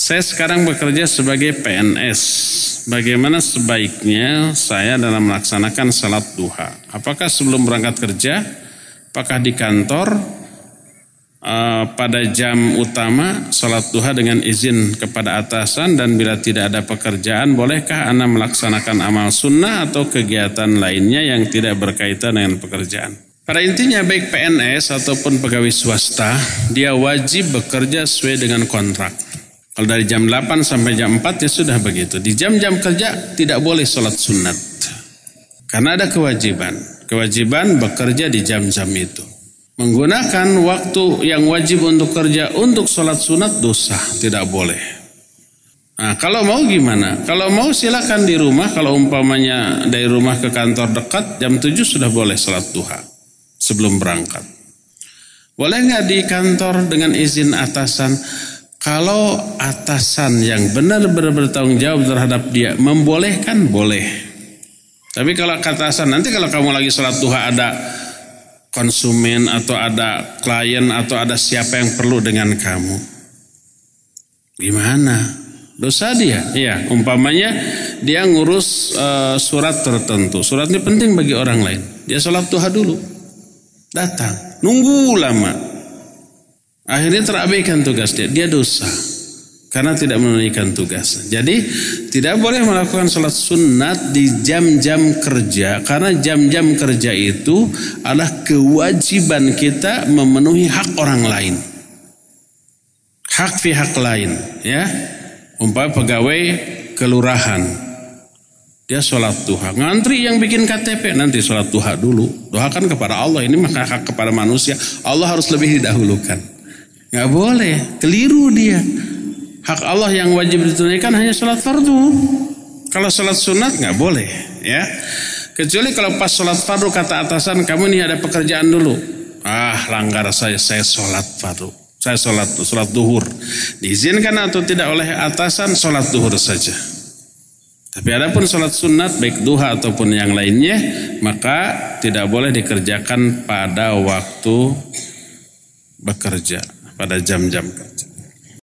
Saya sekarang bekerja sebagai PNS. Bagaimana sebaiknya saya dalam melaksanakan salat duha? Apakah sebelum berangkat kerja? Apakah di kantor? Uh, pada jam utama salat duha dengan izin kepada atasan dan bila tidak ada pekerjaan bolehkah Anda melaksanakan amal sunnah atau kegiatan lainnya yang tidak berkaitan dengan pekerjaan pada intinya baik PNS ataupun pegawai swasta dia wajib bekerja sesuai dengan kontrak kalau dari jam 8 sampai jam 4 ya sudah begitu. Di jam-jam kerja tidak boleh sholat sunat. Karena ada kewajiban. Kewajiban bekerja di jam-jam itu. Menggunakan waktu yang wajib untuk kerja untuk sholat sunat dosa. Tidak boleh. Nah, kalau mau gimana? Kalau mau silakan di rumah. Kalau umpamanya dari rumah ke kantor dekat, jam 7 sudah boleh sholat duha. Sebelum berangkat. Boleh nggak di kantor dengan izin atasan? Kalau atasan yang benar-benar bertanggung jawab terhadap dia membolehkan boleh. Tapi kalau atasan nanti kalau kamu lagi sholat duha ada konsumen atau ada klien atau ada siapa yang perlu dengan kamu. Gimana? Dosa dia. Iya, umpamanya dia ngurus uh, surat tertentu. Surat ini penting bagi orang lain. Dia sholat duha dulu. Datang, nunggu lama. Akhirnya terabaikan tugas dia, dosa karena tidak menunaikan tugas. Jadi tidak boleh melakukan sholat sunat di jam-jam kerja karena jam-jam kerja itu adalah kewajiban kita memenuhi hak orang lain. Hak pihak lain, ya. Umpama pegawai kelurahan, dia sholat duha. Ngantri yang bikin KTP nanti sholat duha dulu. Doakan kepada Allah ini maka hak kepada manusia. Allah harus lebih didahulukan. Nggak boleh, keliru dia. Hak Allah yang wajib ditunaikan hanya sholat fardu. Kalau sholat sunat nggak boleh, ya. Kecuali kalau pas sholat fardu kata atasan kamu nih ada pekerjaan dulu. Ah langgar saya, saya sholat fardu. Saya sholat sholat duhur. Diizinkan atau tidak oleh atasan sholat duhur saja. Tapi ada pun sholat sunat baik duha ataupun yang lainnya maka tidak boleh dikerjakan pada waktu bekerja pada jam-jam.